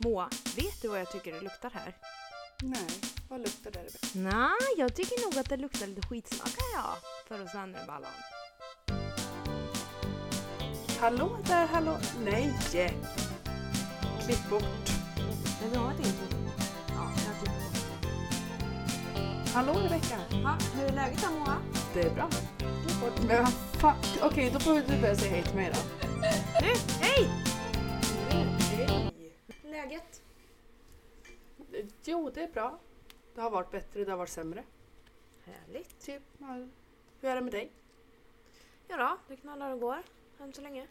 Moa, vet du vad jag tycker det luktar här? Nej, vad luktar det? Nej, jag tycker nog att det luktar lite skitsnacka ja. För oss andra ballan. Hallå där, hallå. Nej! Klipp bort. Men vi har ett intro. Ja, jag har klippt bort. Hallå Rebecka. Ha, hur är läget då Moa? Det är bra. Klipp bort. Men vad fan. Okej, då får du börja säga hej till mig då. Nu, hej! Hej! Läget? Jo, det är bra. Det har varit bättre, det har varit sämre. Härligt. Typ, hur är det med dig? Ja då, det knallar och går än så länge.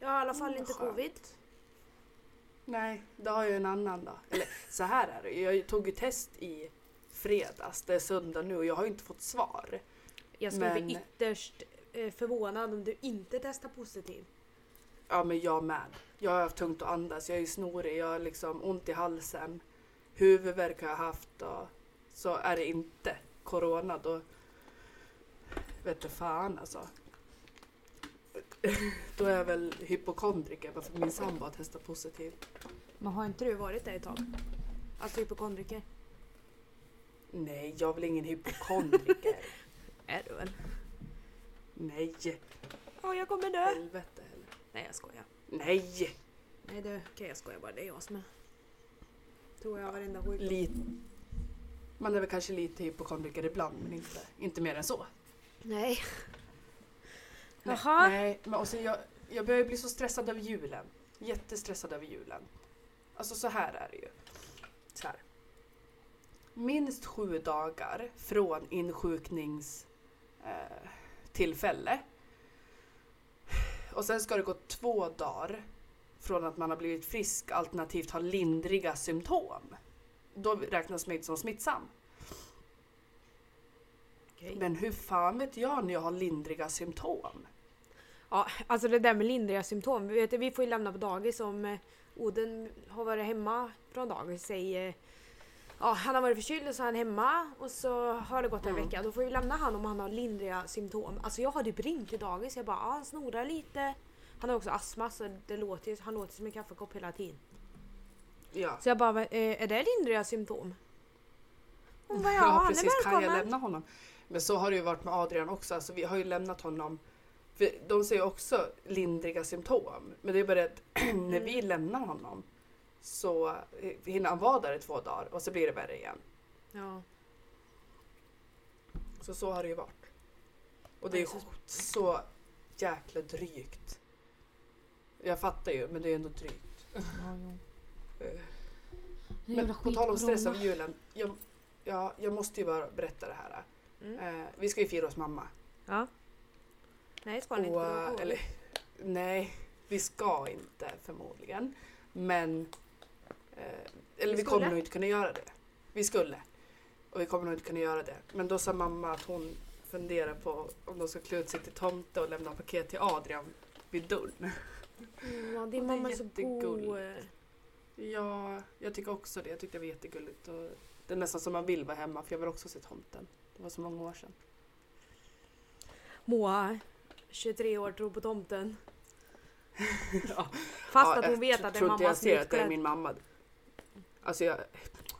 Jag har i alla fall Mm, inte skönt. covid. Nej, det har ju en annan då. Eller så här är det Jag tog ju test i fredags, det är söndag nu och jag har ju inte fått svar. Jag skulle bli Men- ytterst eh, förvånad om du inte testar positiv. Ja men jag med. Jag har haft tungt att andas, jag är snorig, jag har liksom ont i halsen. Huvudvärk har jag haft och så är det inte corona då vet du fan alltså. Då är jag väl hypokondriker bara för min sambo har testat positivt. Men har inte du varit det ett tag? Alltså hypokondriker? Nej, jag är väl ingen hypokondriker. Är du väl? Nej, Åh, jag kommer dö! helvete. Nej, jag skojar. Nej! Nej du, okej jag skojar bara. Det är jag som är. Tror jag varenda skit. Lite. Man är väl kanske lite hypokondriker ibland men inte, inte mer än så. Nej. Nej, Jaha. Nej, men också jag, jag börjar bli så stressad över julen. Jättestressad över julen. Alltså så här är det ju. Så här. Minst sju dagar från insjuknings eh, tillfälle. Och sen ska det gå två dagar från att man har blivit frisk alternativt har lindriga symptom. Då räknas man inte som smittsam. Okej. Men hur fan vet jag när jag har lindriga symptom? Ja, alltså det där med lindriga symptom. Vi, vet, vi får ju lämna på dagis om eh, Oden har varit hemma från dagis. Säg, eh, ja, han har varit förkyld och så är han hemma och så har det gått en Mm. vecka. Då får vi lämna han om han har lindriga symptom. Alltså jag har typ ringt till dagis. Jag bara, ah, han snorar lite. Han har också astma så det låter, han låter som en kaffekopp hela tiden. Ja. Så jag bara, eh, är det lindriga symptom? Hon bara, ja, Ja, han precis. är Kan jag lämna honom? Men så har det ju varit med Adrian också. Alltså, vi har ju lämnat honom. För de säger också lindriga symptom. Men det är bara att när vi lämnar honom så hinner han vara där i två dagar och så blir det värre igen. Ja. Så så har det ju varit. Och det är Ja, så, jäkla drygt. Jag fattar ju, men det är ändå drygt. Ja, jo. Eh, Men på tal om stress över julen. Jag, ja, jag måste ju bara berätta det här. Mm. Eh, vi ska ju fira hos mamma. Ja. Nej, ska han inte. Eller, nej, vi ska inte förmodligen. Men eller Vi vi, kommer nog inte kunna göra det. Vi skulle. Och vi kommer nog inte kunna göra det. Men då sa mamma att hon funderar på om de ska klä ut sig till tomte och lämna paket till Adrian vid dörren. Ja, din Och det är mamma är så god. Ja, jag tycker också det. Jag tyckte det var jättegulligt. Och det är nästan som man vill vara hemma för jag vill också se tomten. Det var så många år sedan. Moa, 23 år, tror på tomten. Ja. Fast Ja, att hon jag vet att det är tror inte jag mammas ser att det är min mamma. Alltså jag...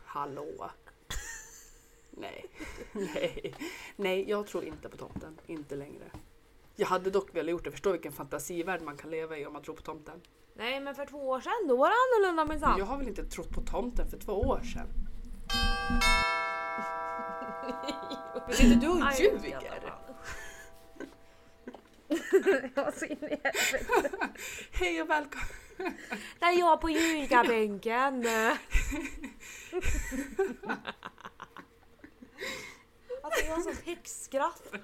Hallå? Nej. Nej. Nej, jag tror inte på tomten. Inte längre. Jag hade dock velat gjort det. Förstå vilken fantasivärld man kan leva i om man tror på tomten. Nej men för två år sedan, då var det annorlunda minsann. Jag har väl inte trott på tomten för två år sedan? Men sitter du och ljuger? Jag var så in i helvete. Hej och välkommen! Där är jag på ljugarbänken. Alltså jag har sånt häxskratt.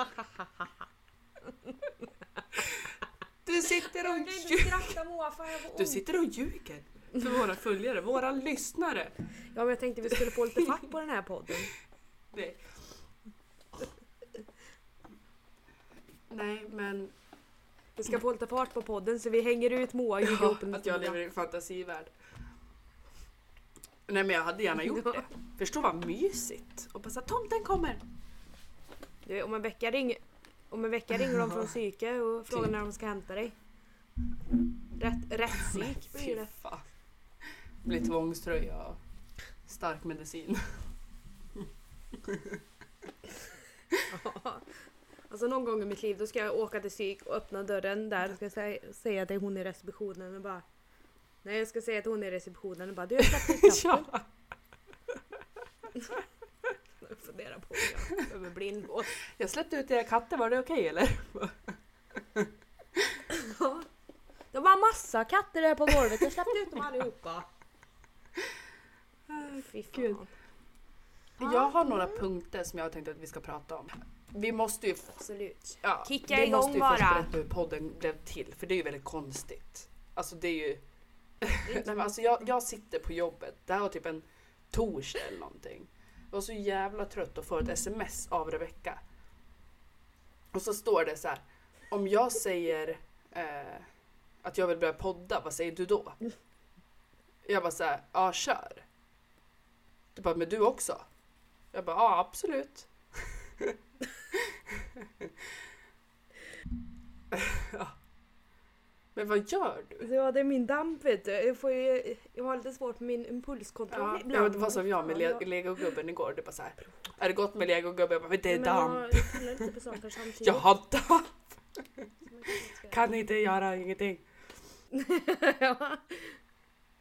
Du sitter och Jag kan inte ljuger! skratta Moa för jag får Du sitter och ljuger för våra följare, våra lyssnare. Ja men jag tänkte vi skulle få lite fack på den här podden. Nej. Nej, men Vi ska få lite fart på podden så vi hänger ut Moa och ja, ihop en att jag lever i en fantasivärld. Nej, men jag hade gärna gjort det. Förstå vad mysigt. Och här, tomten kommer. Du, om en vecka ring, Om en vecka ringer de från psyke och frågar Typ. när de ska hämta dig. Rätt, rätt psyk blir det. fan. blir tvångströja och stark medicin. Alltså någon gång i mitt liv då ska jag åka till psyk och öppna dörren där och ska säga, säga till hon i receptionen och bara Nej jag ska säga till hon i receptionen och bara du ut katten. ja. Jag funderar på om jag behöver blindgås. Jag släppte ut era katter, var det okej eller? Ja. Det var massa katter där på golvet, jag släppte ut dem allihopa. Fy fan. Gud. Jag har några punkter som jag tänkte att vi ska prata om. Vi måste ju, Absolut. ja, Kicka vi igång måste ju först bara. berätta hur podden blev till, för det är ju väldigt konstigt. Alltså det är ju... Nej, men alltså jag, jag sitter på jobbet, det här var typ en torsdag eller någonting. Jag var så jävla trött och får ett sms av Rebecka. Och så står det så här. Om jag säger eh, att jag vill börja podda, vad säger du då? Jag bara så här, ja kör. Du bara, men du också? Jag bara, ja absolut. ja. Men vad gör du? Ja det är min damp vet du. Jag, får ju, jag har lite svårt med min impulskontroll Ja, ibland. ja, det var som jag med le- legogubben igår. Det var så här, är det gott med legogubben? Jag bara, men det är Men damp. Jag jag lite på saker samtidigt. Jag har damp, kan inte göra ingenting. ja.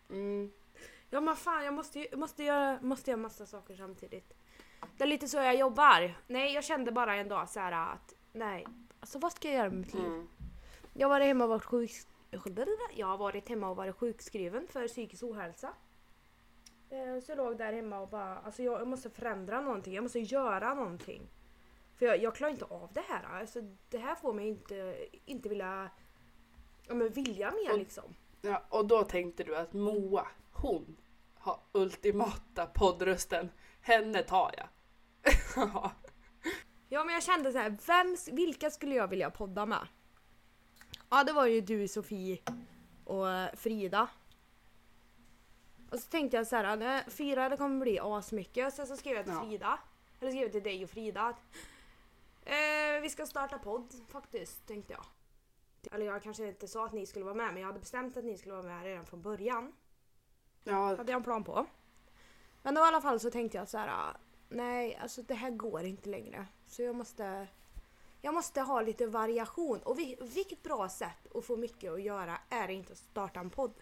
Mm. ja men fan jag måste, ju- måste, göra, måste göra massa saker samtidigt. Det är lite så jag jobbar. Nej jag kände bara en dag så här att nej, alltså vad ska jag göra med mitt liv? Mm. Jag varit hemma och varit sjuk... Jag har varit hemma och varit sjukskriven för psykisk ohälsa. Eh, Så jag låg där hemma och bara, alltså jag jag måste förändra någonting, jag måste göra någonting. För jag, jag klarar inte av det här. Alltså det här får mig inte, inte vilja, ja men vilja mer Och- liksom. Ja, och då tänkte du att Moa, hon har ultimata poddrösten. Henne tar jag. Ja men jag kände så här, vem, vilka skulle jag vilja podda med? Ja det var ju du Sofie och eh, Frida. Och så tänkte jag så här, fyra det kommer bli asmycket. Sen så skrev jag till Ja. Frida, eller skrev till dig och Frida att eh, vi ska starta podd faktiskt, tänkte jag. Eller jag kanske inte sa att ni skulle vara med men jag hade bestämt att ni skulle vara med redan från början ja, hade jag en plan på. Men då i alla fall så tänkte jag så här. ah, Nej, alltså det här går inte längre. Så jag måste, jag måste ha lite variation. Och vi, vilket bra sätt att få mycket att göra är det inte att starta en podd.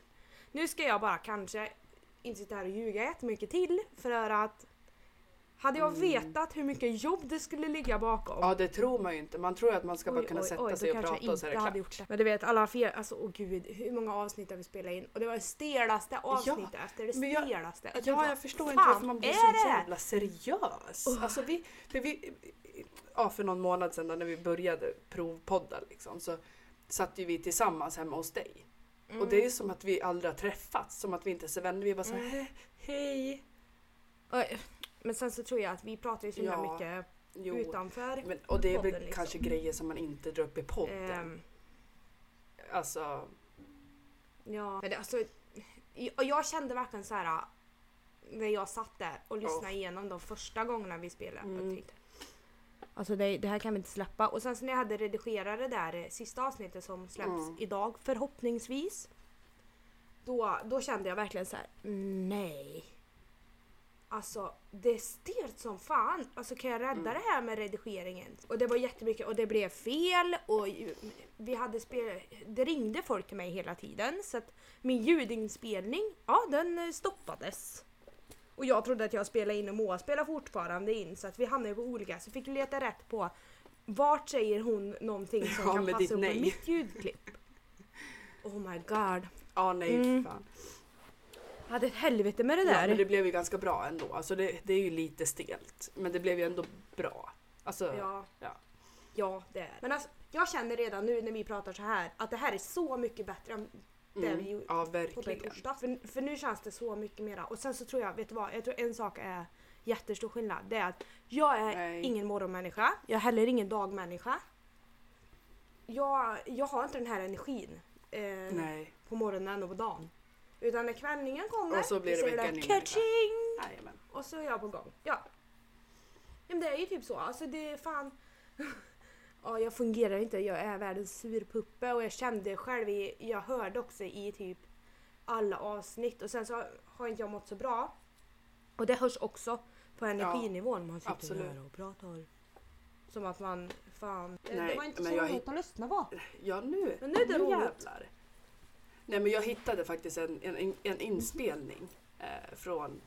Nu ska jag bara kanske inte sitta här och ljuga jättemycket till för att hade jag Mm. vetat hur mycket jobb det skulle ligga bakom ja, det tror man ju inte. Man tror ju att man ska bara Oj, kunna oj, sätta oj, sig och prata jag och så är det klart. gjort det. Men du vet alla fel, alltså åh gud hur många avsnitt har vi spelat in? Och det var det stelaste avsnittet efter det men jag- stelaste. Ja, jag förstår Vad inte varför man blir är så det? jävla seriös. Alltså vi, för vi, ja, för någon månad sedan när vi började provpodda liksom, så satt ju vi tillsammans hemma hos dig. Mm. Och det är ju som att vi aldrig har träffats, som att vi inte är så vänner. Vi bara så här, Mm. "He- hej. Oj, Men sen så tror jag att vi pratar ju så himla Ja, mycket Jo, utanför. men, och det är väl podden, liksom. kanske grejer som man inte drar upp i podden. Ehm, Alltså, ja, men det, alltså, och jag kände verkligen så här när jag satt där och lyssnade Oh. igenom de första gångerna vi spelade. Mm. Jag tänkte, Alltså det, det här kan vi inte släppa. Och sen så när jag hade redigerat det där eh, sista avsnittet som släpps Mm. idag förhoppningsvis. Då, då kände jag verkligen så här: nej. Alltså det är stelt som fan. Alltså kan jag rädda Mm. det här med redigeringen? Och det var jättemycket och det blev fel och vi hade spel, det ringde folk till mig hela tiden så att min ljudinspelning, ja den eh, stoppades. Och jag trodde att jag spelade in och Moa spelar fortfarande in så att vi hamnade på olika så fick leta rätt på vart säger hon någonting som Ja, kan passa upp med mitt ljudklipp. Oh my god. ja nej Mm. fan. Hade ett helvete med det Ja, där. men det blev ju ganska bra ändå. Alltså det, det är ju lite stelt. Men det blev ju ändå bra. Alltså, Ja. Ja. ja, det är Men alltså, jag känner redan nu när vi pratar så här att det här är så mycket bättre än det mm, vi gjorde ja på verkligen. torsdag. För, för nu känns det så mycket mera. Och sen så tror jag, vet du vad? Jag tror en sak är jättestor skillnad. Det är att jag är Nej. ingen morgonmänniska. Jag är heller ingen dagmänniska. Jag, jag har inte den här energin eh, på morgonen och på dagen. Utan när kvällningen kommer Och så blir det mycket ny catching! Och så är jag på gång. Ja. ja men det är ju typ så. Alltså det är fan... Ja, jag fungerar inte. Jag är världens surpuppe och jag kände själv i... Jag hörde också i typ alla avsnitt och sen så har inte jag mått så bra. Och det hörs också på energinivån. Man sitter absolut. och pratar. Som att man, fan. det- det Nej, var inte så jag roligt att lyssna på. Ja nu, Men nu är det roligt. jävlar. Nej men jag hittade faktiskt en, en, en inspelning eh, från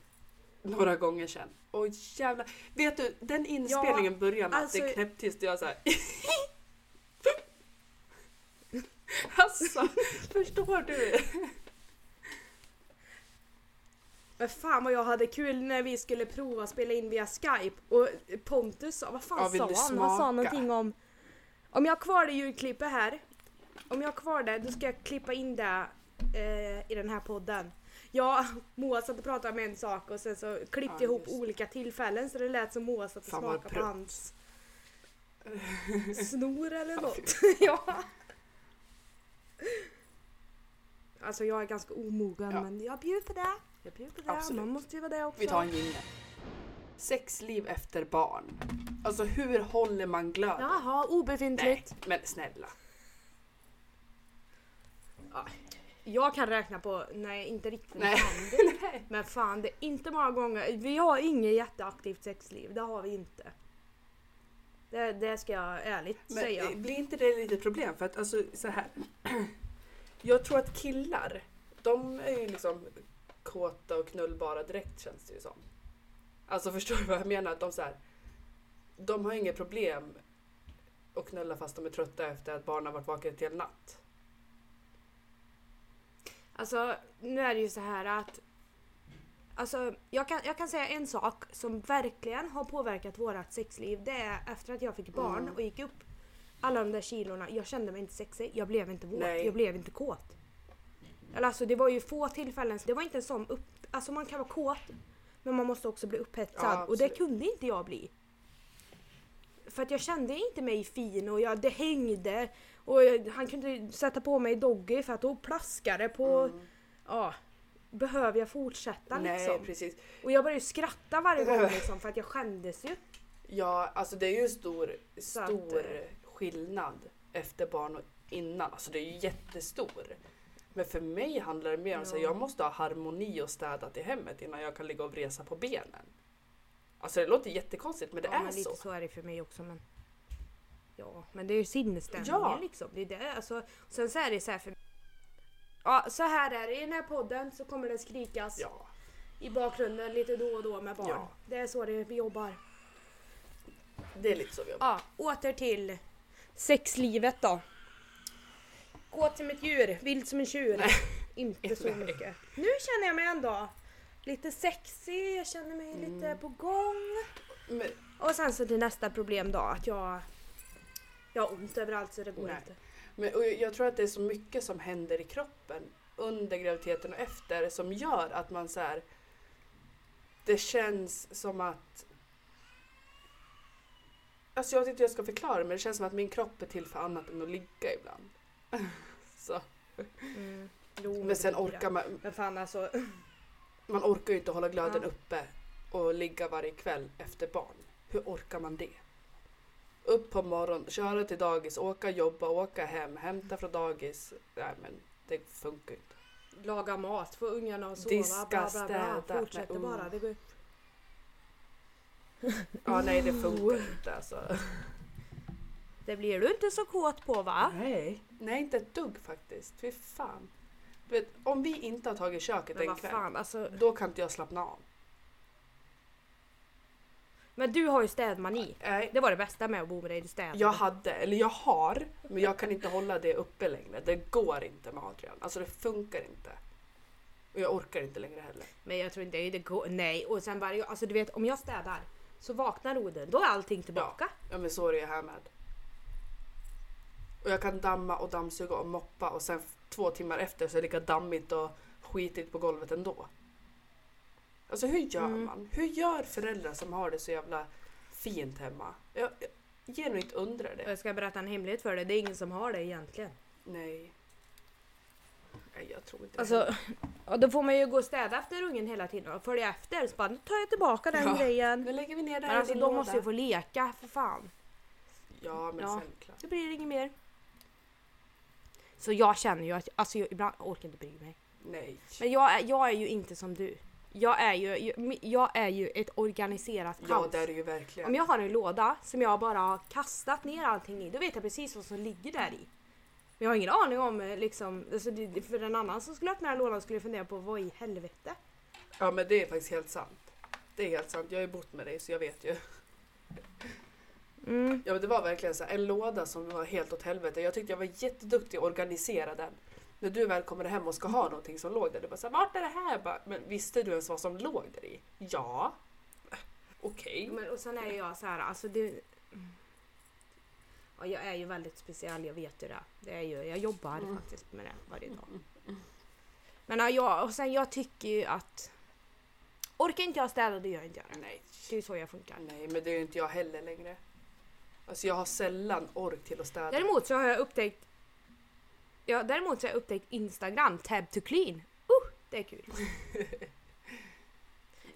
några gånger sedan. Och jävlar. Vet du, den inspelningen börjar med att det är alltså- knäpptyst och jag såhär Alltså, förstår du? Men fan vad jag hade kul när vi skulle prova spela in via Skype och Pontus sa, vad fan Ja, sa han? Han smaka? sa någonting om om jag har kvar det ljudklippet här, om jag har kvar det, då ska jag klippa in det eh, i den här podden. Jag, Moa satt och pratade om en sak och sen så klippte Ja, jag ihop just. olika tillfällen så det lät som Moa satt och Fan, vad smakade på prutt. hans snor eller Ja, något. ja. Alltså jag är ganska omogen Ja. men jag bjuder på det. Jag bjuder på det. Absolut. Man måste ju vara det också. Vi tar en jingel. Sexliv efter barn. Alltså hur håller man glöden? Jaha, Nej, obefintligt. men snälla. Jag kan räkna på, nej inte riktigt Nej. Men fan det är inte många gånger. Vi har inget jätteaktivt sexliv, det har vi inte. Det, det ska jag ärligt Men säga. eh, blir inte det lite problem? För att alltså så här. Jag tror att killar, de är ju liksom kåta och knullbara direkt känns det ju som. Alltså förstår du vad jag menar? Att de så här, de har inget problem att knulla fast de är trötta efter att barnen har varit vakna till natt. Alltså nu är det ju så här att Alltså jag kan, jag kan säga en sak som verkligen har påverkat vårat sexliv. Det är efter att jag fick barn Mm. och gick upp alla de där kilorna. Jag kände mig inte sexig, jag blev inte våt, Nej. jag blev inte kåt. Eller Alltså det var ju få tillfällen, det var inte en sån upp... Alltså man kan vara kåt men man måste också bli upphetsad Ja, och det kunde inte jag bli. För att jag kände inte mig fin och jag, det hängde och jag, han kunde sätta på mig doggy för att då plaskade på Mm. ja, behöver jag fortsätta Nej, liksom? precis. Och jag började skratta varje gång liksom för att jag skämdes ju. Ja, alltså det är ju en stor, Så att, stor eh, skillnad efter barn och innan. Alltså det är ju jättestor. Men för mig handlar det mer om att Ja. jag måste ha harmoni och städat i hemmet innan jag kan ligga och vresa på benen. Alltså det låter jättekonstigt men det ja, är men lite så. så är det för mig också men... Ja, men det är ju sinnesstämningen Ja. liksom. Det är det, alltså, sen så är det så här för Ja, så här är det. I den här podden så kommer det skrikas Ja, i bakgrunden lite då och då med barn. Ja. Det är så det vi jobbar. det är lite så vi jobbar. Ja, åter till sexlivet då. Gå till mitt djur, vild som en tjur. Nej. Inte så mycket. Nu känner jag mig ändå lite sexy, jag känner mig lite Mm. på gång. Men, Och sen så till nästa problem då, att jag, jag har ont överallt så det går Nej. inte. men och jag tror att det är så mycket som händer i kroppen under graviditeten och efter som gör att man så här. Det känns som att Alltså jag vet inte hur jag ska förklara men det känns som att min kropp är till för annat än att ligga ibland. Så. Mm. Jo, Men sen orkar man, Men fan alltså, man orkar ju inte hålla glöden Ja. uppe och ligga varje kväll efter barn. Hur orkar man det? Upp på morgonen, köra till dagis, åka jobba, åka hem, hämta från dagis. Nej men det funkar inte. laga mat, få ungarna att sova, Diska, bla bla bla. städa, Fortsätter nej, bara. uh. Det går... Ja nej det funkar inte alltså. Det blir du inte så kåt på va? Nej. Nej inte ett dugg faktiskt. Fy fan. Du vet, om vi inte har tagit köket Men en kväll, fan alltså. då kan inte jag slappna av. Men du har ju städmani. Nej. Det var det bästa med att bo med dig, du städade. Jag hade, eller jag har, men jag kan inte hålla det uppe längre. Det går inte med Adrian. Alltså det funkar inte. Och jag orkar inte längre heller. Men jag tror inte det går. Nej, och sen varje alltså du vet om jag städar så vaknar Oden, då är allting tillbaka. Ja men så är det ju här med. Och jag kan damma och dammsuga och moppa och sen två timmar efter så är det lika dammigt och skitigt på golvet ändå. Alltså hur gör Mm. man? Hur gör föräldrar som har det så jävla fint hemma? Jag, jag genuint undrar det. Jag ska berätta en hemlighet för dig, det är ingen som har det egentligen. Nej. Nej jag tror inte. Alltså, och då får man ju gå och städa efter ungen hela tiden och följa efter. Så bara, nu tar jag tillbaka den Ja. grejen. Nu lägger vi ner det Men här alltså i din de låda. måste ju få leka för fan. Ja men Ja. självklart. Det blir inget mer. Så jag känner ju att, alltså jag, ibland jag orkar inte bry mig. Nej. Men jag jag är ju inte som du. Jag är ju, jag, är ju ett organiserat Ja, kaos. det är ju verkligen. Om jag har en låda som jag bara har kastat ner allting i, då vet jag precis vad som ligger där i. Men jag har ingen aning om eh, liksom, alltså för en annan som skulle öppna den här lådan skulle fundera på vad i helvete. Ja men det är faktiskt helt sant. Det är helt sant. Jag har ju bott med dig så jag vet ju. Mm. Ja men det var verkligen så här, en låda som var helt åt helvete. Jag tyckte jag var jätteduktig att organisera den. När du väl kommer hem och ska ha någonting som låg där, du bara såhär, vart är det här? Bara, men visste du ens vad som låg där i? Ja. Okej. Men, och sen är jag så här, alltså det... Ja, jag är ju väldigt speciell, jag vet ju det. det är ju, jag jobbar Mm. faktiskt med det varje dag. Men ja, jag, och sen jag tycker ju att... Orkar inte jag städa, då gör inte jag det. Nej. Det är ju så jag funkar. Nej men det är ju inte jag heller längre. Alltså jag har sällan ork till att städa. Däremot så har jag upptäckt... Ja, däremot så har jag upptäckt Instagram, tab to clean. Uh, det är kul.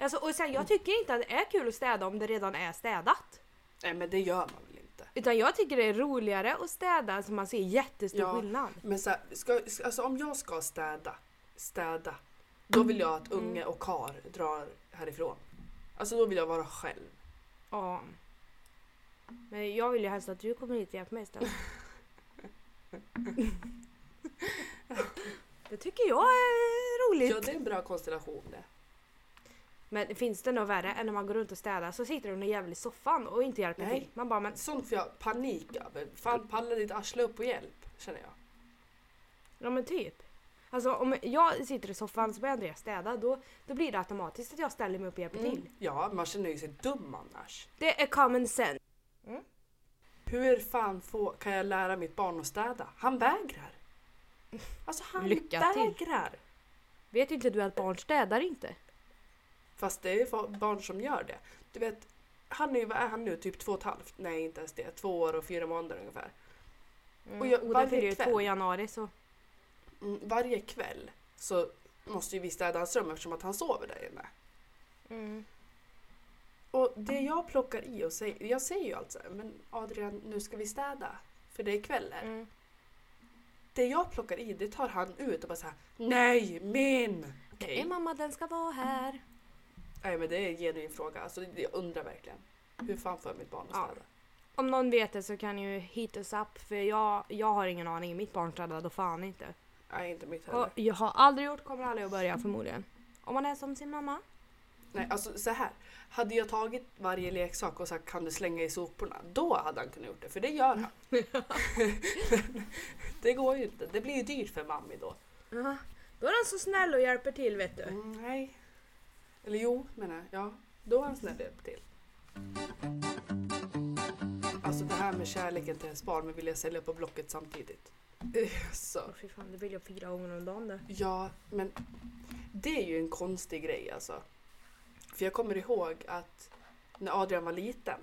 alltså, och sen, jag tycker inte att det är kul att städa om det redan är städat. Nej men det gör man väl inte. Utan jag tycker det är roligare att städa så man ser jättestor Ja. skillnad. Men så här, ska, alltså om jag ska städa, städa, då vill jag att unge och kar drar härifrån. Alltså då vill jag vara själv. Ja. Men jag vill ju helst att du kommer hit och hjälper mig istället. det tycker jag är roligt. Ja det är en bra konstellation det. Men finns det något värre än när man går runt och städar så sitter du någon jävel i soffan och inte hjälper Nej. till. Man bara men, Sånt får jag panik över. Fan palla ditt arsle upp och hjälp, känner jag. ja men typ. Alltså om jag sitter i soffan så börjar Andreas städa då, då blir det automatiskt att jag ställer mig upp och hjälper till. Mm. Ja, man känner ju sig dum annars. Det är common sense. Hur fan får, kan jag lära mitt barn att städa? Han vägrar. Alltså han Lycka till. vägrar. Vet inte du att barn städar inte? Fast det är barn som gör det. Du vet, han är vad är han nu? Typ två och ett halvt? Nej inte ens det. Två år och fyra månader ungefär. Mm. Och jag- Oda varje fyller ju kväll. två i januari så. Mm, varje kväll så måste ju vi städa hans rum eftersom att han sover där inne. Mm. Och det jag plockar i och säger, jag säger ju alltså men Adrian nu ska vi städa. För det är kvällar. Mm. Det jag plockar i det tar han ut och bara såhär Nej min! Okej. Det är mamma, den ska vara här. Nej men det är en genuin fråga. Alltså, jag undrar verkligen. Hur fan får jag mitt barn att Ja. städa? Om någon vet det så kan ju hit us up för jag, jag har ingen aning. Mitt barn städar då fan inte. Nej inte mitt Och heller. jag har aldrig gjort, kommer aldrig att börja förmodligen. Om man är som sin mamma. Nej alltså så här. Hade jag tagit varje leksak och sagt kan du slänga i soporna? Då hade han kunnat gjort det för det gör han. det går ju inte. Det blir ju dyrt för mammi då. Jaha. Då är han så snäll och hjälper till vet du. Mm, nej. Eller jo menar jag. Ja. Då är han snäll och hjälper till. Alltså det här med kärleken till ens barn men vill jag sälja på Blocket samtidigt. Så. Åh, fy fan, det vill jag fyra gånger om dagen det. Ja, men det är ju en konstig grej alltså. För jag kommer ihåg att när Adrian var liten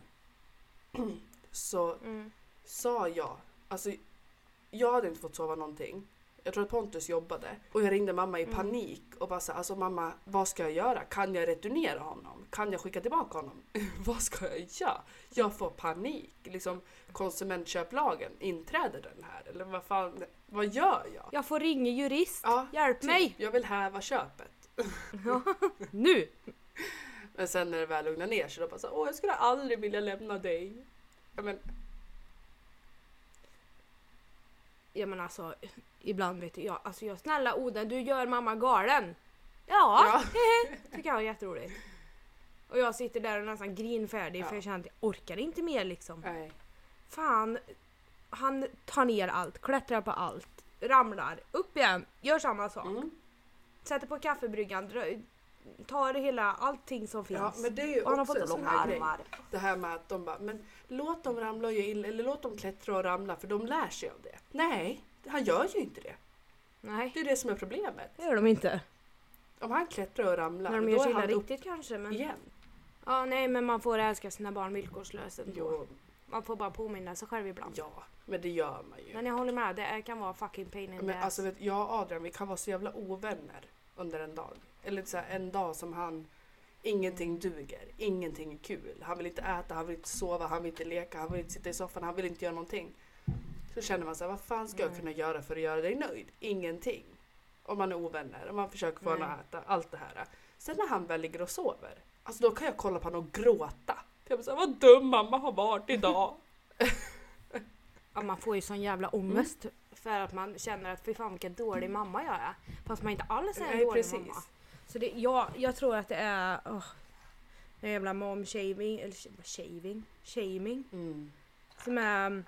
så Mm. sa jag, alltså jag hade inte fått sova någonting. Jag tror att Pontus jobbade och jag ringde mamma i Mm. panik och bara sa, alltså mamma vad ska jag göra? Kan jag returnera honom? Kan jag skicka tillbaka honom? vad ska jag göra? Jag får panik. Liksom konsumentköplagen, inträder den här? Eller vad fan, vad gör jag? Jag får ringa jurist. Ja, Hjälp typ, mig! Jag vill häva köpet. Nu! Men sen när det väl lugnar ner sig då bara så, åh jag skulle aldrig vilja lämna dig. Ja, men, Ja men alltså, ibland vet jag, alltså jag snälla Oden, du gör mamma galen. Ja, ja. tycker jag är jätteroligt. Och jag sitter där och nästan grinfärdig Ja. för jag känner att jag orkar inte mer liksom. Nej. Fan, han tar ner allt, klättrar på allt, ramlar, upp igen, gör samma sak. Mm. Sätter på kaffebryggan, tar hela allting som finns. Ja, men det är ju och han har fått sån långa grej. armar. Det här med att de bara, men låt dem ramla och illa, eller låt dem klättra och ramla för de lär sig av det. Nej, han gör ju inte det. Nej, Det är det som är problemet. det gör de inte. Om han klättrar och ramlar, När de gör sig illa han upp riktigt kanske. Men... igen. Ja, nej men man får älska sina barn villkorslöst ändå. Jo, Man får bara påminna sig själv ibland. ja, men det gör man ju. Men jag håller med, det kan vara fucking pain in the Men ass. alltså vet, jag och Adrian vi kan vara så jävla ovänner under en dag. Eller så här, en dag som han Ingenting duger, ingenting är kul. Han vill inte äta, han vill inte sova, han vill inte leka, han vill inte sitta i soffan, han vill inte göra någonting. Så känner man så här, vad fan ska jag Mm. kunna göra för att göra dig nöjd? Ingenting. Om man är ovänner, om man försöker få honom Nej. att äta, allt det här. Sen när han väl ligger och sover, alltså då kan jag kolla på honom och gråta. För jag blir såhär, vad dum mamma har varit idag. Ja, man får ju sån jävla ångest för att man känner att fy fan vilken dålig mamma jag är. Fast man inte alls är en Nej, dålig precis. mamma. Så det, jag, jag tror att det är oh, den jävla mom-shaming, eller sh- shaving, shaming Mm. som är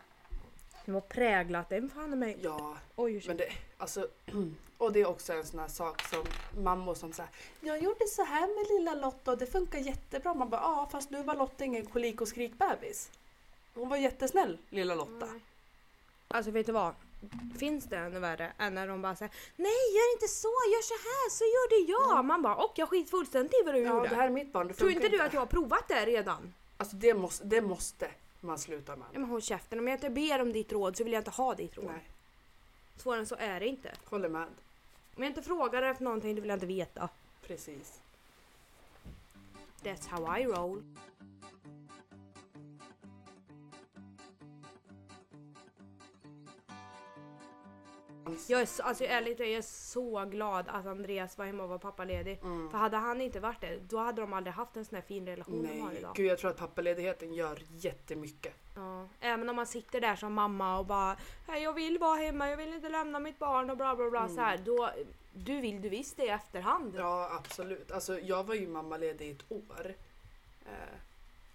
som har präglat en fan mig. Ja, Oj, men det, alltså, och det är också en sån här sak som mammor som säger Jag gjorde så här med lilla Lotta och det funkar jättebra. Man bara, ja fast nu var Lotta ingen kolik och skrikbebis. Hon var jättesnäll, lilla Lotta. Nej. Alltså vet du vad? Finns det ännu värre än när de bara säger Nej gör inte så, gör så här, så gjorde jag. Man bara och jag skit fullständigt i vad du Ja, gjorde. det här är mitt barn, det Tror inte du att jag har provat det redan? Alltså det måste, det måste man sluta med. Ja, men håll käften, om jag inte ber om ditt råd så vill jag inte ha ditt råd. Nej, Svårare än så är det inte. håller med. Om jag inte frågar efter någonting då vill jag inte veta. Precis. That's how I roll. Jag är, så, alltså ärligt jag är så glad att Andreas var hemma och var pappaledig. Mm. För hade han inte varit det, då hade de aldrig haft en sån här fin relation de har Nej, idag. gud jag tror att pappaledigheten gör jättemycket. Ja. Även om man sitter där som mamma och bara "Nej, jag vill vara hemma, jag vill inte lämna mitt barn och bla bla bla så här. Då, du vill du visst det i efterhand. Mm. Ja absolut. Alltså jag var ju mammaledig i ett år. Eh,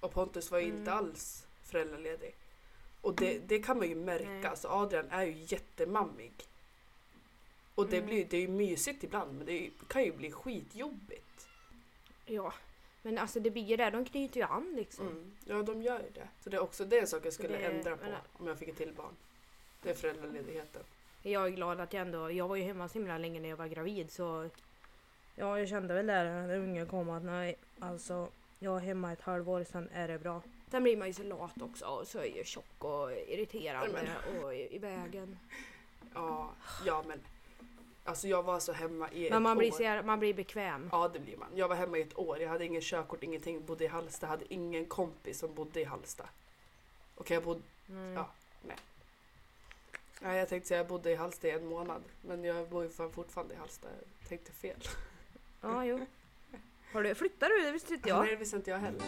och Pontus var ju inte Mm. alls föräldraledig. Och det, det kan man ju märka. Nej. Alltså Adrian är ju jättemammig. Och det, Mm. blir, det är ju mysigt ibland men det kan ju bli skitjobbigt. Ja. Men alltså det blir ju det, de knyter ju an liksom. Mm. Ja de gör ju det. Så det är också det en sak jag skulle det- ändra på men- om jag fick ett till barn. Det är föräldraledigheten. Jag är glad att jag ändå, jag var ju hemma så himla länge när jag var gravid så Ja jag kände väl där när ungen kom att nej alltså jag är hemma ett halvår sen är det bra. Sen blir man ju så lat också och så är jag tjock och irriterande och i, i vägen. Ja, ja men alltså jag var så hemma i Men man blir, år. man blir bekväm. Ja det blir man. Jag var hemma i ett år. Jag hade ingen körkort, ingenting. Bodde i Halsta. Hade ingen kompis som bodde i Halsta. Okej jag bodde... Mm. Ja. Nej jag tänkte säga jag bodde i Halsta i en månad. Men jag bor ju fortfarande i Halsta. Jag tänkte fel. Ja jo. Har du, flyttar du? Det visste inte jag. Nej det visste inte jag heller.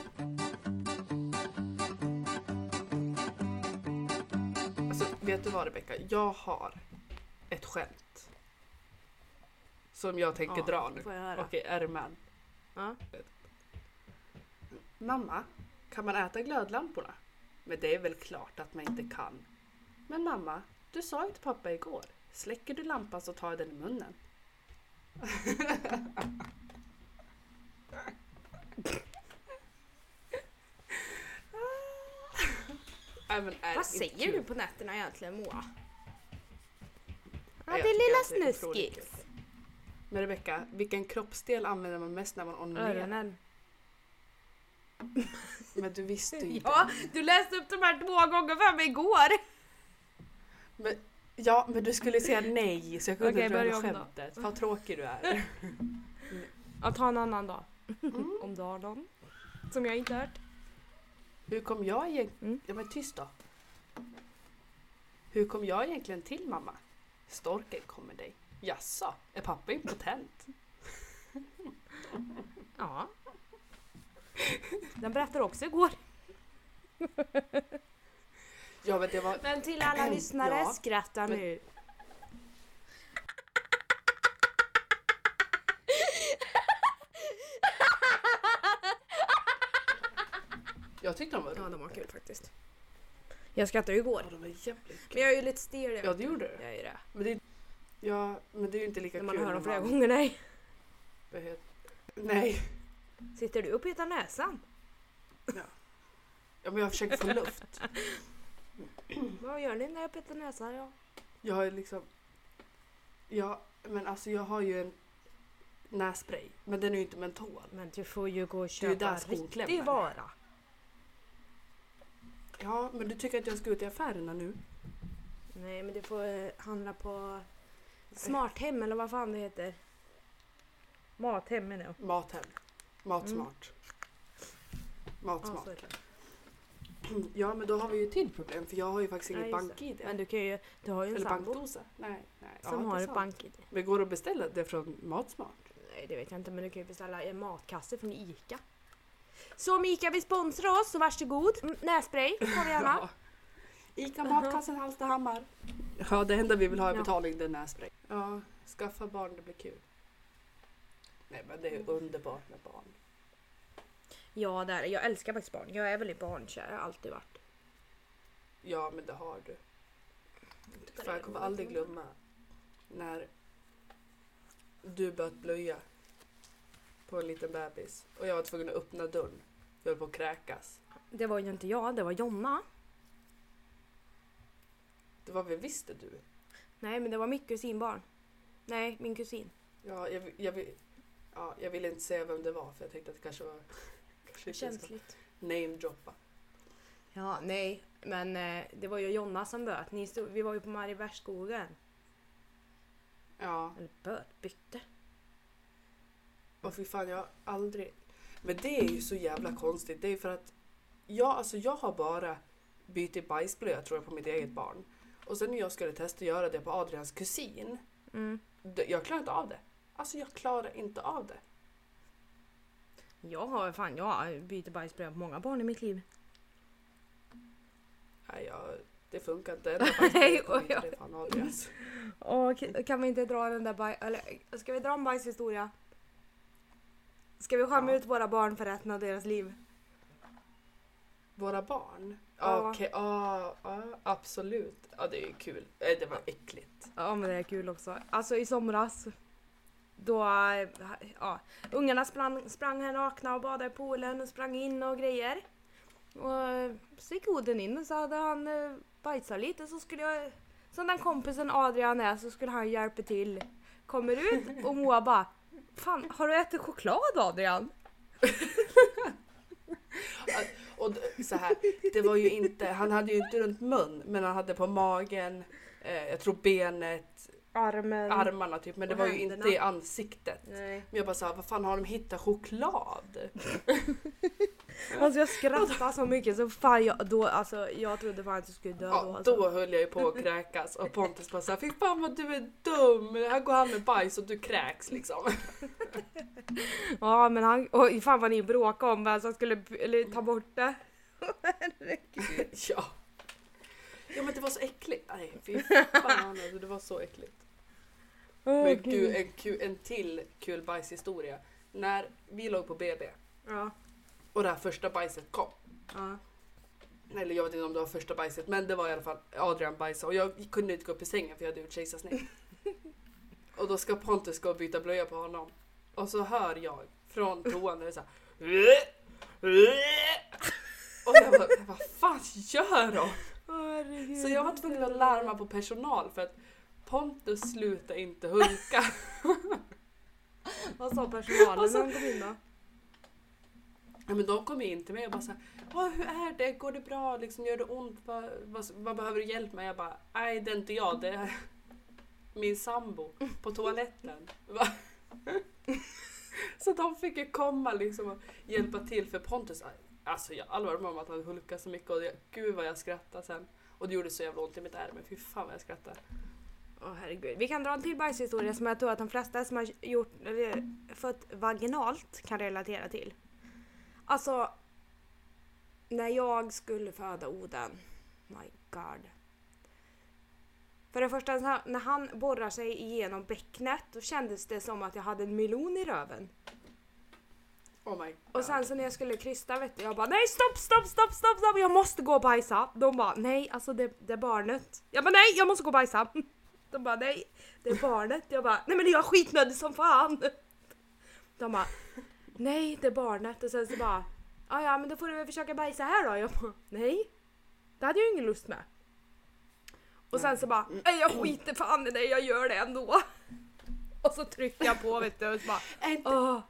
Alltså vet du vad Rebecka? Jag har ett skämt. Som jag tänker Ja, dra nu. Okej, är du med? Ja. Mamma, kan man äta glödlamporna? Men det är väl klart att man inte kan. Men mamma, du sa ju till pappa igår. Släcker du lampan så tar jag den i munnen. Nej, Vad säger kul. du på nätterna egentligen Moa? Ja, det lilla att det är otroligt snuskis. Men Rebecka, vilken kroppsdel använder man mest när man onanerar? Öronen. Men du visste ju inte. Ja, du läste upp de här två gånger för mig igår. Men, ja, men du skulle säga nej så jag kunde Okej, inte börja dra skämtet. Vad tråkig du är. Ja, ta en annan dag. Mm. Om du har någon. Som jag inte hört. Hur kom jag egentligen... Mm. Ja men tyst då. Hur kom jag egentligen till mamma? Storken kom med dig. Jaså, är pappa impotent? Ja. Den berättade också igår. Ja men det var... Men till alla lyssnare, Ja, skratta men- nu. Jag tyckte de var Ja, roliga. de var kul faktiskt. Jag skrattade ju igår. Ja, de var jävligt kul. Men jag är ju lite stel. jag Ja det gjorde du. Jag är det. Men det, ja, men det är ju inte lika När man kul hör dem flera gånger, nej. heter- Nej. Sitter du och petar näsan? Ja, men jag försöker få luft. Vad gör ni när jag petar näsan? Ja. Jag har ju liksom... Ja, men alltså jag har ju en nässpray. Men den är ju inte mentol. Men du får ju gå och köpa riktig vara. Ja, men du tycker att jag ska ut i affärerna nu? Nej, men du får eh, handla på Smarthem eller vad fan det heter. Mathem menar jag. Mathem. Matsmart. Ja, Matsmart. det. Ja men då har vi ju ett till problem för jag har ju faktiskt inget Ja, just det. bank-id. Men du kan ju, du har ju en Eller sambo bankdosa. Nej, nej. som det är har ett sant. bank-id. Men går det att beställa det från Matsmart? Nej det vet jag inte men du kan ju beställa en matkasse från ICA. Så om ICA vill sponsra oss så varsågod. Mm, Nässpray tar vi gärna. Ja. Ica Matkassen Hallstahammar. Ja det enda vi vill ha i betalning det är nässpray. Ja, skaffa barn det blir kul. Nej men det är underbart med barn. Ja det är det. Jag älskar faktiskt barn. Jag är väldigt barnkär, jag har alltid varit. Ja men det har du. För jag kommer aldrig glömma när du började blöja på en liten bebis och jag var tvungen att öppna dörren. Jag höll på att kräkas. Det var ju inte jag, det var Jonna. Det var väl visste du? Nej men det var mitt kusinbarn. Nej, min kusin. Ja, jag, jag, ja, jag ville inte säga vem det var för jag tänkte att det kanske var kanske Känsligt. namedroppa. Ja, nej. Men eh, det var ju Jonna som böt. Ni stod, vi var ju på Mariebergsskogen. Ja, Eller böt, bytte. och fy fan jag har aldrig... Men det är ju så jävla konstigt. Det är för att jag, alltså jag har bara bytt bajsblöja tror jag på mitt eget barn. Och sen när jag skulle testa att göra det på Adrians kusin. Mm. Jag klarar inte av det. Alltså jag klarar inte av det. Jag har fan, jag har bytt bajsblöja på många barn i mitt liv. Nej, jag, det funkar inte. Nej, inte, oj. det fan Adrians. Och kan vi inte dra den där baj... Eller ska vi dra en bajshistoria? Ska vi skämma Ja. ut våra barn för resten av deras liv? Våra barn? Okej, ja, ja, absolut. Ja, det är ju kul. Nej, det var äckligt. Ja men det är kul också. Alltså i somras då, eh, ja, ungarna sprang, sprang här nakna och badade i poolen och sprang in och grejer. Och eh, så gick Oden in och så hade han eh, bajsat lite så skulle jag, som den kompisen Adrian är så skulle han hjälpa till. Kommer ut och Moa bara Fan, har du ätit choklad Adrian? Och så här, det var ju inte, han hade ju inte runt mun, men han hade på magen, eh, jag tror benet, Armen. armarna typ, men det Och var ju händerna. inte i ansiktet. Nej. Men jag bara sa, vad fan har de hittat choklad? Alltså jag skrattade så mycket så fan jag, då, alltså, jag trodde fan att jag skulle dö då. Ja, Alltså. då höll jag ju på att kräkas och Pontus bara såhär, fy fan vad du är dum, här går han med bajs och du kräks liksom. Ja men han, oj fan vad ni bråkade om vem som skulle eller, ta bort det. Herregud. Ja. Ja men det var så äckligt. Nej fy fan alltså, det var så äckligt. Åh, Men gud, en, en till kul bajshistoria. När vi låg på BB Ja, och det här första bajset kom. ja. Eller jag vet inte om det var första bajset men det var i alla fall Adrian bajsade och jag kunde inte gå upp i sängen för jag hade gjort kejsarsnitt. Och då ska Pontus gå och byta blöja på honom. Och så hör jag från toan där det är såhär Och jag bara, vad fan gör de? Så jag var tvungen att larma på personal för att Pontus slutade inte hulka. Vad sa personalen när de kom in då? Ja, men de kom in till mig och bara såhär, hur är det? Går det bra? Liksom, gör det ont? Vad, vad, vad behöver du hjälp med? Jag bara, nej det är inte jag, det är min sambo på toaletten. Så de fick ju komma liksom och hjälpa till för Pontus, alltså jag allvar med om att han hulkade så mycket och jag, gud vad jag skrattade sen. Och det gjorde så jävla ont i mitt ärme, fy fan vad jag skrattade. Åh herregud. Vi kan dra en till bajshistoria som jag tror att de flesta som har gjort, eller, fött vaginalt kan relatera till. Alltså, när jag skulle föda Oden, my god. För det första, när han borrar sig igenom bäcknet, då kändes det som att jag hade en melon i röven. Oh my Och sen så när jag skulle krysta vet du, jag bara nej stopp, stopp, stopp, stopp, stopp, jag måste gå och bajsa. De bara nej, alltså det, det är barnet. Jag bara nej, jag måste gå och bajsa. De bara nej, det är barnet. Jag bara nej men jag är skitnödig som fan. De bara nej, är barnet. Och sen så bara ja ja men då får du väl försöka bajsa här då. Jag bara nej, det hade jag ingen lust med. Och sen så bara nej jag skiter fan i det, jag gör det ändå. Och så trycker jag på vet du och så bara Är inte, åh.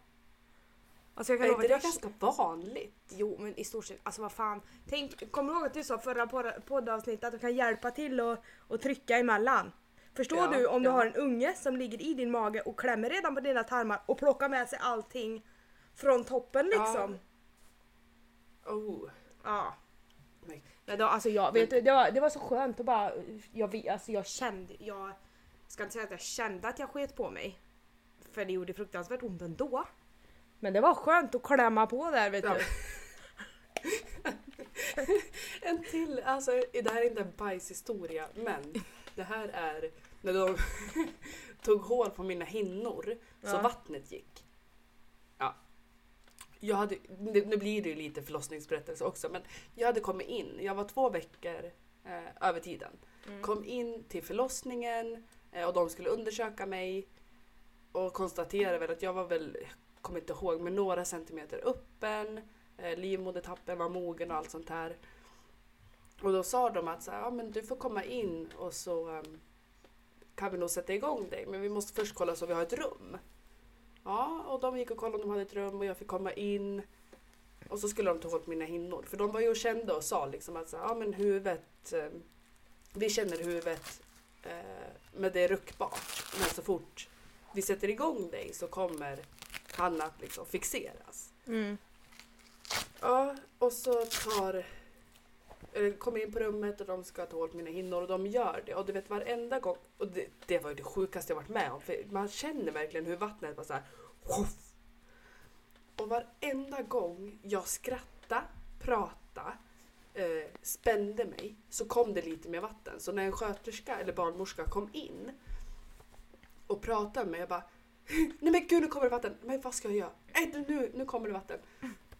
Alltså jag kan är lova inte att det jag ganska vanligt? Jo men i stort sett, alltså vad fan. Tänk, kommer du ihåg att du sa förra pod- poddavsnittet att du kan hjälpa till och, och trycka emellan? Förstår Ja, du om du ja. har en unge som ligger i din mage och klämmer redan på dina tarmar och plockar med sig allting från toppen liksom? Oh. Ja. Men- Men då, alltså jag vet, det, var, det var så skönt att bara, jag, alltså jag kände, jag ska inte säga att jag kände att jag sket på mig. För det gjorde fruktansvärt ont ändå. Men det var skönt att klämma på där vet Ja. du. En till, alltså det här är inte en bajshistoria men det här är när de tog hål på mina hinnor så Ja. vattnet gick. Ja. Jag hade, nu blir det ju lite förlossningsberättelse också men jag hade kommit in, jag var två veckor eh, över tiden. Mm. Kom in till förlossningen eh, och de skulle undersöka mig och konstaterade väl att jag var väl, jag kommer inte ihåg, men några centimeter öppen. Eh, livmodertappen var mogen och allt sånt här. Och då sa de att så här, ja, men du får komma in och så ehm, kan vi nog sätta igång dig. Men vi måste först kolla så vi har ett rum. Ja, och de gick och kollade om de hade ett rum och jag fick komma in. Och så skulle de ta på mina hinnor. För de var ju och kände och sa liksom att så ja, men huvudet, eh, vi känner huvudet eh, men det är ruckbart. Men så fort vi sätter igång dig så kommer han att liksom fixeras. Mm. Ja, och så tar... Eh, kommer in på rummet och de ska ta hål på mina hinnor och de gör det. Och du vet varenda gång, och det, det var ju det sjukaste jag varit med om. För man känner verkligen hur vattnet bara såhär... Och varenda gång jag skrattade, pratade, eh, spände mig så kom det lite mer vatten. Så när en sköterska eller barnmorska kom in och pratade med mig, jag bara hm, Nej men gud nu kommer det vatten, men vad ska jag göra? Nej nu, nu kommer det vatten.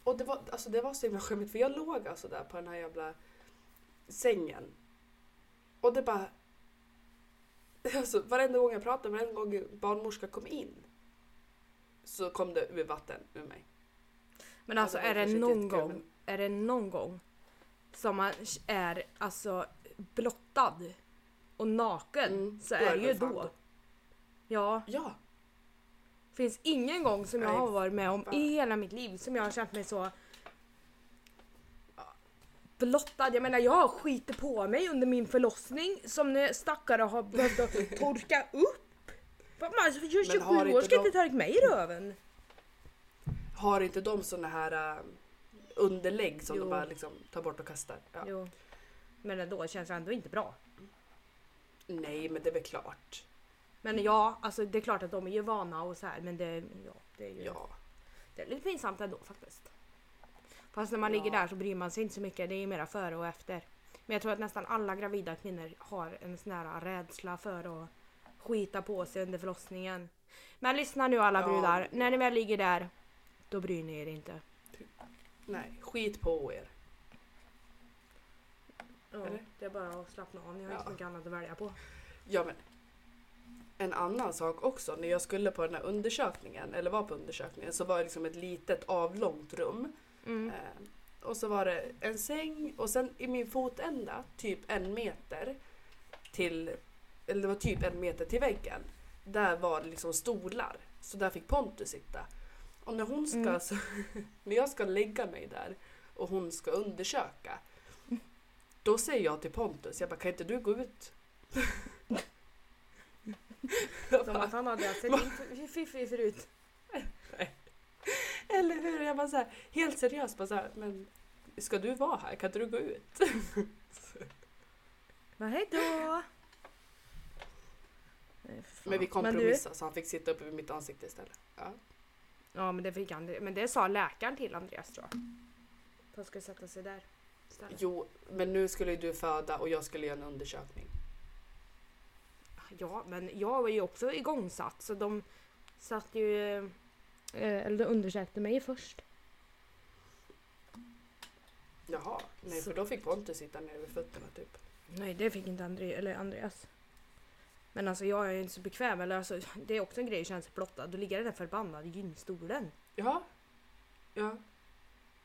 Och det var, alltså, det var så himla skämmigt för jag låg alltså där på den här jävla sängen. Och det bara... Alltså, varenda gång jag pratade, varenda gång barnmorska kom in så kom det ur vatten ur mig. Men alltså var är det någon gång, men- är det någon gång som man är alltså blottad och naken Mm, så då är det ju fan då. Ja, Ja, finns ingen gång som jag Nej, har varit med om fan. i hela mitt liv som jag har känt mig så blottad. Jag menar jag har skitit på mig under min förlossning som ni stackare har behövt att torka upp. Man, 27 har år ska de- inte torka mig i röven. har inte de såna här äh, underlägg som Jo. de bara liksom tar bort och kastar? Ja. Jo. Men ändå känns det ändå inte bra. Nej men det är väl klart. Men ja, alltså det är klart att de är ju vana och så här men det, ja, det är ju Ja. det är lite pinsamt ändå faktiskt. Fast när man Ja. ligger där så bryr man sig inte så mycket, det är ju mera före och efter. Men jag tror att nästan alla gravida kvinnor har en sån här rädsla för att skita på sig under förlossningen. Men lyssna nu alla Ja. brudar, när ni väl ligger där, då bryr ni er inte. Nej, skit på er. Ja, Eller? det är bara att slappna av, ni har Ja. inte så mycket annat att välja på. Ja men. En annan sak också, när jag skulle på den här undersökningen, eller var på undersökningen, så var det liksom ett litet avlångt rum. Mm. Eh, och så var det en säng och sen i min fotända, typ en meter till, eller det var typ en meter till väggen. Där var det liksom stolar. Så där fick Pontus sitta. Och när hon ska, Mm. så, när jag ska lägga mig där och hon ska undersöka. Då säger jag till Pontus, jag bara kan inte du gå ut? Som att han hade sett fiffig förut. Eller hur? Jag bara så här, helt seriöst bara så här, men ska du vara här? Kan inte du gå ut? Men hejdå! Nej, för fan. Men vi kompromissade så han fick sitta uppe vid mitt ansikte istället. Ja. Ja men det fick han. Men det sa läkaren till Andreas tror jag. Att han skulle sätta sig där istället. Jo, men nu skulle ju du föda och jag skulle göra en undersökning. Ja men jag var ju också igångsatt så de satt ju... eh, Eller de undersökte mig först. Jaha, nej för då fick Pontus sitta ner vid fötterna typ. Nej det fick inte Andre, eller Andreas. Men alltså jag är ju inte så bekväm. Eller alltså, det är också en grej att känna sig blottad. Då ligger den där förbannade gynstolen. Ja. Ja.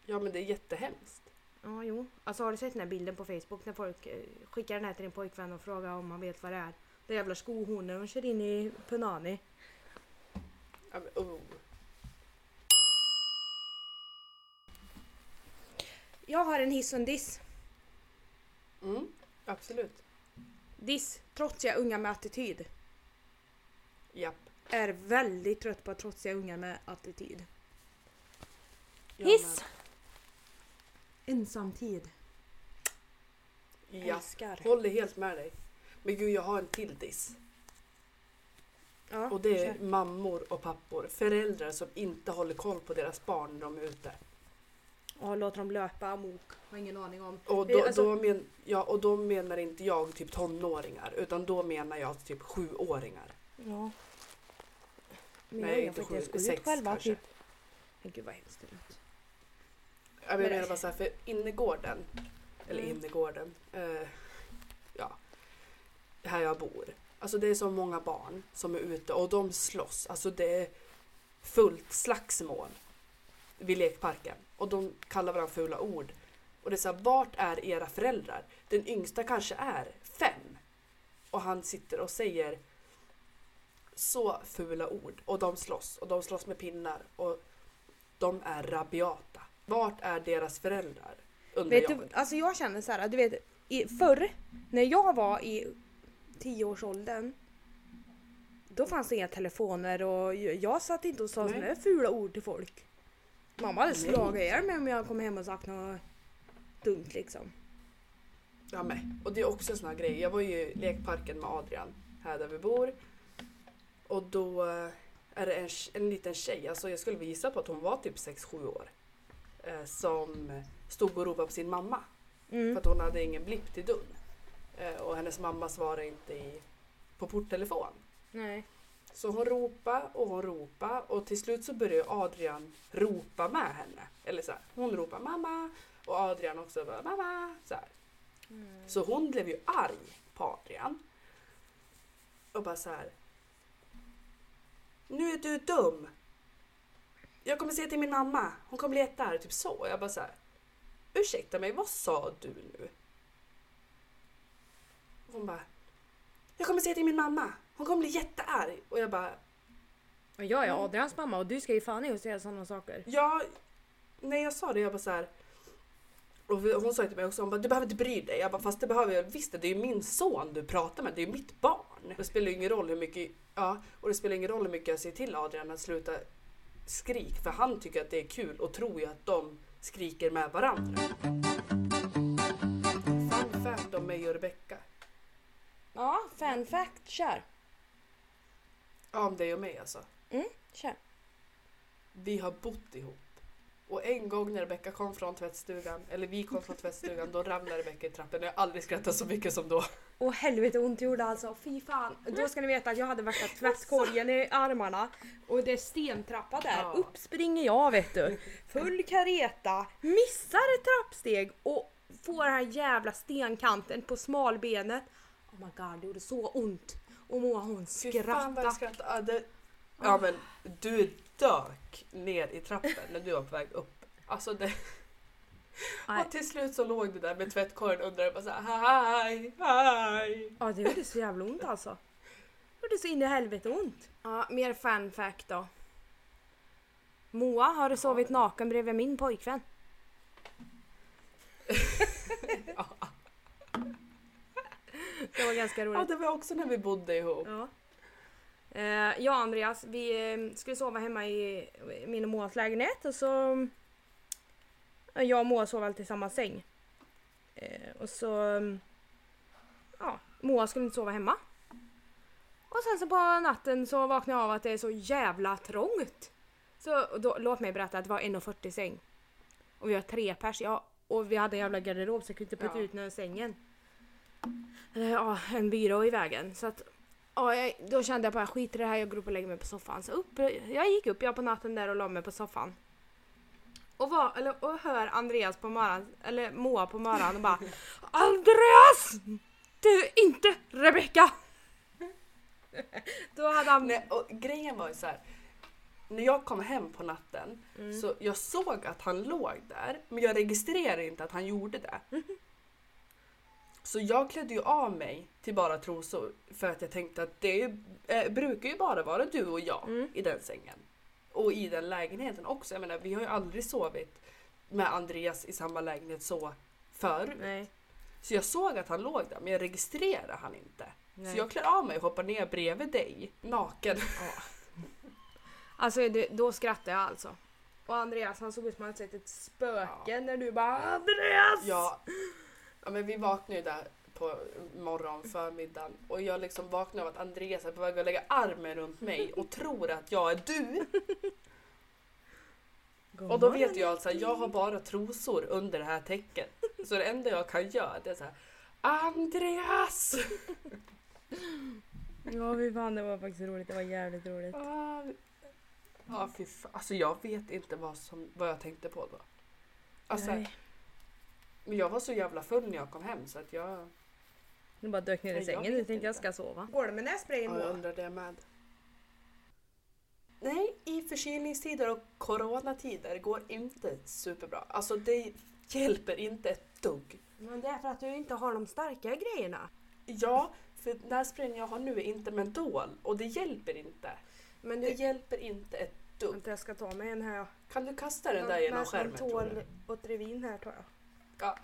Ja men det är jättehemskt. Ja jo. Alltså har du sett den här bilden på Facebook när folk eh, skickar den här till din pojkvän och frågar om man vet vad det är? Det jävla skohornet de kör in i Punani. Ja, men, oh. Jag har en hiss och en diss. mm, absolut. Diss, trotsiga unga med attityd. Japp. Är väldigt trött på trotsiga unga med attityd. Jag Hiss! med. Ensamtid. Ja, Älskar. håller helt med dig. Men gud, jag har en till diss. Ja, Och det är kör. mammor och pappor. Föräldrar som inte håller koll på deras barn när de är ute. Och låter dem löpa amok. Har ingen aning om. Och Det- då, alltså- då, men, ja, och då menar inte jag typ tonåringar utan då menar jag typ sjuåringar. Ja. Men Nej, jag inte sju, sex själva kanske. typ. Men gud vad hemskt det låter. Jag menar bara såhär, för innergården, eller Mm. innergården, eh, ja, här jag bor. Alltså det är så många barn som är ute och de slåss. Alltså det är fullt slagsmål vid lekparken. Och de kallar varandra fula ord. Och det är såhär, vart är era föräldrar? Den yngsta kanske är fem. Och han sitter och säger så fula ord. Och de slåss. Och de slåss med pinnar. Och de är rabiata. Vart är deras föräldrar? Undrar Vet jag. du, alltså jag känner så här, du vet, i, förr när jag var i tioårsåldern då fanns det inga telefoner och jag, satt inte och sa sådana fula ord till folk. Mamma hade slagit ihjäl mig om jag kom hem och sagt något dumt liksom. Jag med. Och det är också en sån här grej. Jag var ju i lekparken med Adrian här där vi bor. Och då eh, är det en, en liten tjej, alltså jag skulle visa på att hon var typ 6-7 år. Eh, som stod och ropade på sin mamma. För Mm. att hon hade ingen blipp till dörren. Eh, och hennes mamma svarade inte i, på porttelefon. Nej. Så hon ropade och hon ropade och till slut så började Adrian ropa med henne. Eller så här, hon ropade mamma och Adrian också bara mamma. Så, här. så hon blev ju arg på Adrian. Och bara så här. Nu är du dum. Jag kommer säga till min mamma. Hon kommer bli jättearg. Typ så. Jag bara så här. Ursäkta mig, vad sa du nu? Hon bara. Jag kommer säga till min mamma. Hon kommer bli jättearg. Och jag bara. Och jag är Adrians mamma och du ska ju fan inte säga sådana saker. Ja, när jag sa det, jag bara så här. Och hon sa till mig också, hon bara, du behöver inte bry dig. Jag bara, fast det behöver jag visst, det är ju min son du pratar med, det är ju mitt barn. Det spelar ju ingen roll hur mycket, ja, och det spelar ingen roll hur mycket jag säger till Adrian att sluta skrik, för han tycker att det är kul och tror ju att de skriker med varandra. Fun fact om mig och Rebecca. Ja, fan fact, kör. Ja, om dig och mig alltså. Mm, kör. Vi har bott ihop. Och en gång när Rebecca kom från tvättstugan, eller vi kom från tvättstugan, då ramlade Rebecca i trappen. Jag har aldrig skrattat så mycket som då. Och helvete ont gjorde alltså, fy fan. Då ska ni veta att jag hade värsta tvättkorgen i armarna och det är stentrappa där. Ja. Upp springer jag vet du. Full kareta, missar ett trappsteg och får den här jävla stenkanten på smalbenet. Oh my god, det gjorde så ont. Och Moa hon skrattade. skrattade. Ja, det... ja men du dök ner i trappen när du var på väg upp. Alltså det... Nej. Och till slut så låg du där med tvättkorgen under och bara såhär hej, hej. Ja det gjorde så jävla ont alltså. Det gjorde så in i helvete ont. Ja, mer fan fact då. Moa har du sovit naken bredvid min pojkvän. Det var ganska Ja roligt. det var också när vi bodde ihop. Ja. Eh, jag och Andreas, vi eh, skulle sova hemma i min och Moas lägenhet och så... eh, Jag och Moa sov alltid i samma säng. Eh, och så... mm, Ja, Moa skulle inte sova hemma. Och sen så på natten så vaknade jag av att det är så jävla trångt. Så då, låt mig berätta att det var 1,40 säng. Och vi har tre pers, ja. Och vi hade en jävla garderob så jag kunde inte putta Ja. ut den ur sängen. Eller ja, en byrå i vägen. Så att Ja, jag, då kände jag bara skit i det här, jag går upp och lägger mig på soffan. Så upp, jag gick upp jag på natten där och la mig på soffan. Och, var, eller, och hör Andreas på morgonen, eller Moa på morgonen och bara Andreas! Det är inte Rebecka! Då hade han... Nej, och grejen var ju så här. När jag kom hem på natten Mm. så jag såg att han låg där men jag registrerade inte att han gjorde det. Så jag klädde ju av mig till bara trosor för att jag tänkte att det är, eh, brukar ju bara vara du och jag Mm. i den sängen. Och i den lägenheten också. Jag menar vi har ju aldrig sovit med Andreas i samma lägenhet så förut. Nej. Så jag såg att han låg där men jag registrerade han inte. Nej. Så jag klär av mig och hoppar ner bredvid dig naken. Alltså det, då skrattade jag alltså. Och Andreas han såg ut som att han sett ett spöke Ja. när du bara Andreas! Ja, Ja, men vi vaknade ju där på morgon, förmiddagen och jag liksom vaknar av att Andreas är på väg att lägga armen runt mig och tror att jag är du. Och då vet jag alltså att jag har bara trosor under det här täcket. Så det enda jag kan göra det är så här Andreas! Ja fy fan det var faktiskt roligt, det var jävligt roligt. Ah, Ja fy fan. Alltså jag vet inte vad, som, vad jag tänkte på då. Alltså, Nej. Men jag var så jävla full när jag kom hem så att jag... Nu bara dök ner i Nej, jag sängen, nu vet tänkte jag inte. ska sova. Går det med nässprayen Ja, jag undrar det med. Nej, i förkylningstider och coronatider går inte superbra. Alltså det hjälper inte ett dugg. Men det är för att du inte har de starka grejerna. Ja, för nässprayen jag har nu är inte mentol och det hjälper inte. Men Det du... hjälper inte ett dugg. Vänta jag ska ta med en här. Kan du kasta den där genom skärmen tror du? Mentol och Trevin här tror jag. Ja.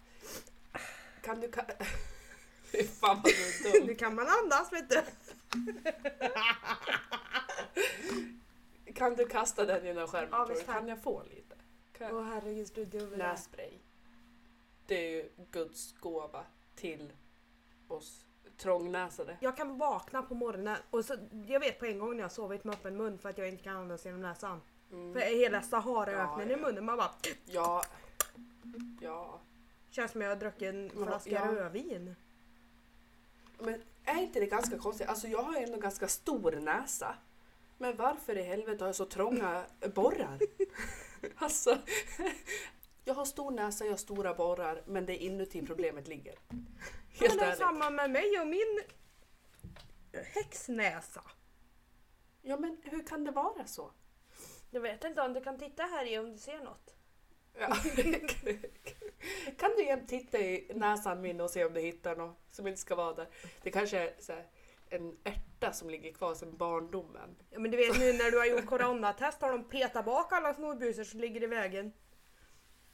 Kan du ka- Fy fan vad du är dum. Nu kan man andas vet du. Kan du kasta den genom skärmen Ja, tror du? visst kan. Kan jag få lite? Kan Åh herregud du dubbel. Nässpray. Det är ju Guds gåva till oss trångnäsade. Jag kan vakna på morgonen och så, jag vet på en gång när jag sovit med öppen mun för att jag inte kan andas genom näsan. För Mm. hela Saharaöknen Ja, i ja. munnen, man bara Ja. Ja. Känns som jag har druckit en Men flaska ja. rödvin. Men är inte det ganska konstigt? Alltså jag har ju ändå ganska stor näsa. Men varför i helvete har jag så trånga borrar? alltså. Jag har stor näsa, jag har stora borrar, men det är inuti problemet ligger. Men Helt det är ärligt. samma med mig och min häxnäsa. Ja men hur kan det vara så? Jag vet inte om du kan titta här i om du ser något. Ja. kan du jämt titta i näsan min och se om du hittar något som inte ska vara där? Det kanske är så här, en ärta som ligger kvar sedan barndomen. Ja, men du vet nu när du har gjort coronatest har de petat bak alla snorbusar som ligger i vägen.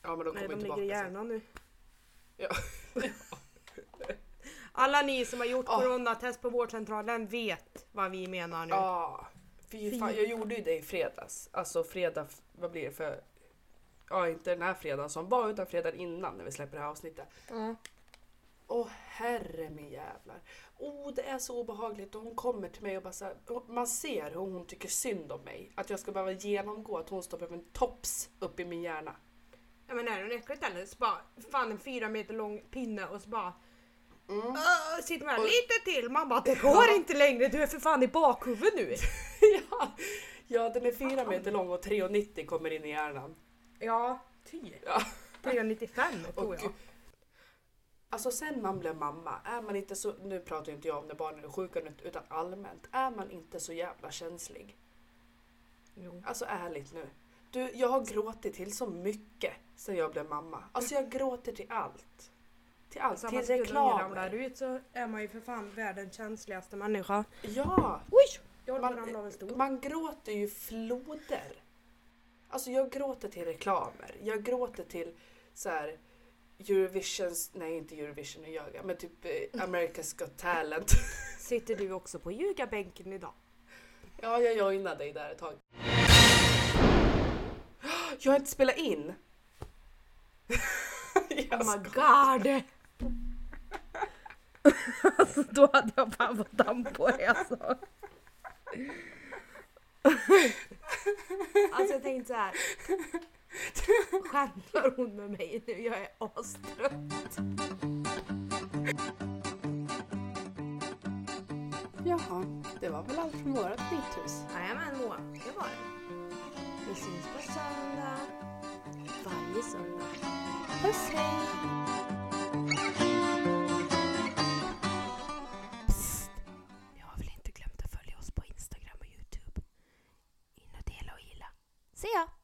Ja men de Nej, kommer de tillbaka ligger i sen. hjärnan nu. Ja. Alla ni som har gjort Ja. coronatest på vårdcentralen vet vad vi menar nu. Ja, fy fan, jag gjorde ju det i fredags. Alltså fredag, vad blir det för... Ja, inte den här fredagen som var, utan fredagen innan när vi släpper det här avsnittet. Ja. Åh herre min jävlar. Oh, det är så obehagligt och hon kommer till mig och bara så här, man ser hur hon tycker synd om mig. Att jag ska behöva genomgå att hon stoppar en tops upp i min hjärna. Ja men är det äckligt eller? Så bara, fan en fyra meter lång pinne och så bara Mm. "Åh", sitter man Och- lite till. Man bara det går Ja. inte längre, du är för fan i bakhuvudet nu. ja, ja, den är fyra meter lång och 3,90 kommer in i hjärnan. Ja, typ. Ja. 395 Och tror jag. Alltså sen man blev mamma, är man inte så, nu pratar inte jag om när barnen är sjuka utan allmänt, är man inte så jävla känslig? Jo. Alltså ärligt nu. Du, jag har gråtit till så mycket sen jag blev mamma. Alltså jag gråter till allt. Till allt, Samma till ungen ramlar ut så är man ju för fan världens känsligaste människa. Ja, Oj! Jag håller på Man- att ramla av en stol. man gråter ju floder. Alltså jag gråter till reklamer. Jag gråter till så här Eurovisions, nej inte Eurovision och yoga, men typ eh, America's Got Talent. Sitter du också på ljugarbänken idag? Ja, jag joinade dig där ett tag. Jag har inte spelat in. Jag Oh my god! alltså, då hade jag fan fått damm på det alltså. alltså jag tänkte så här. Skämtar hon med mig nu? Jag är astrött. Jaha, det var väl allt från vårat miethus. Jajamän Moa, det var det. Vi syns på söndag. Varje söndag. Puss hej! Se ya!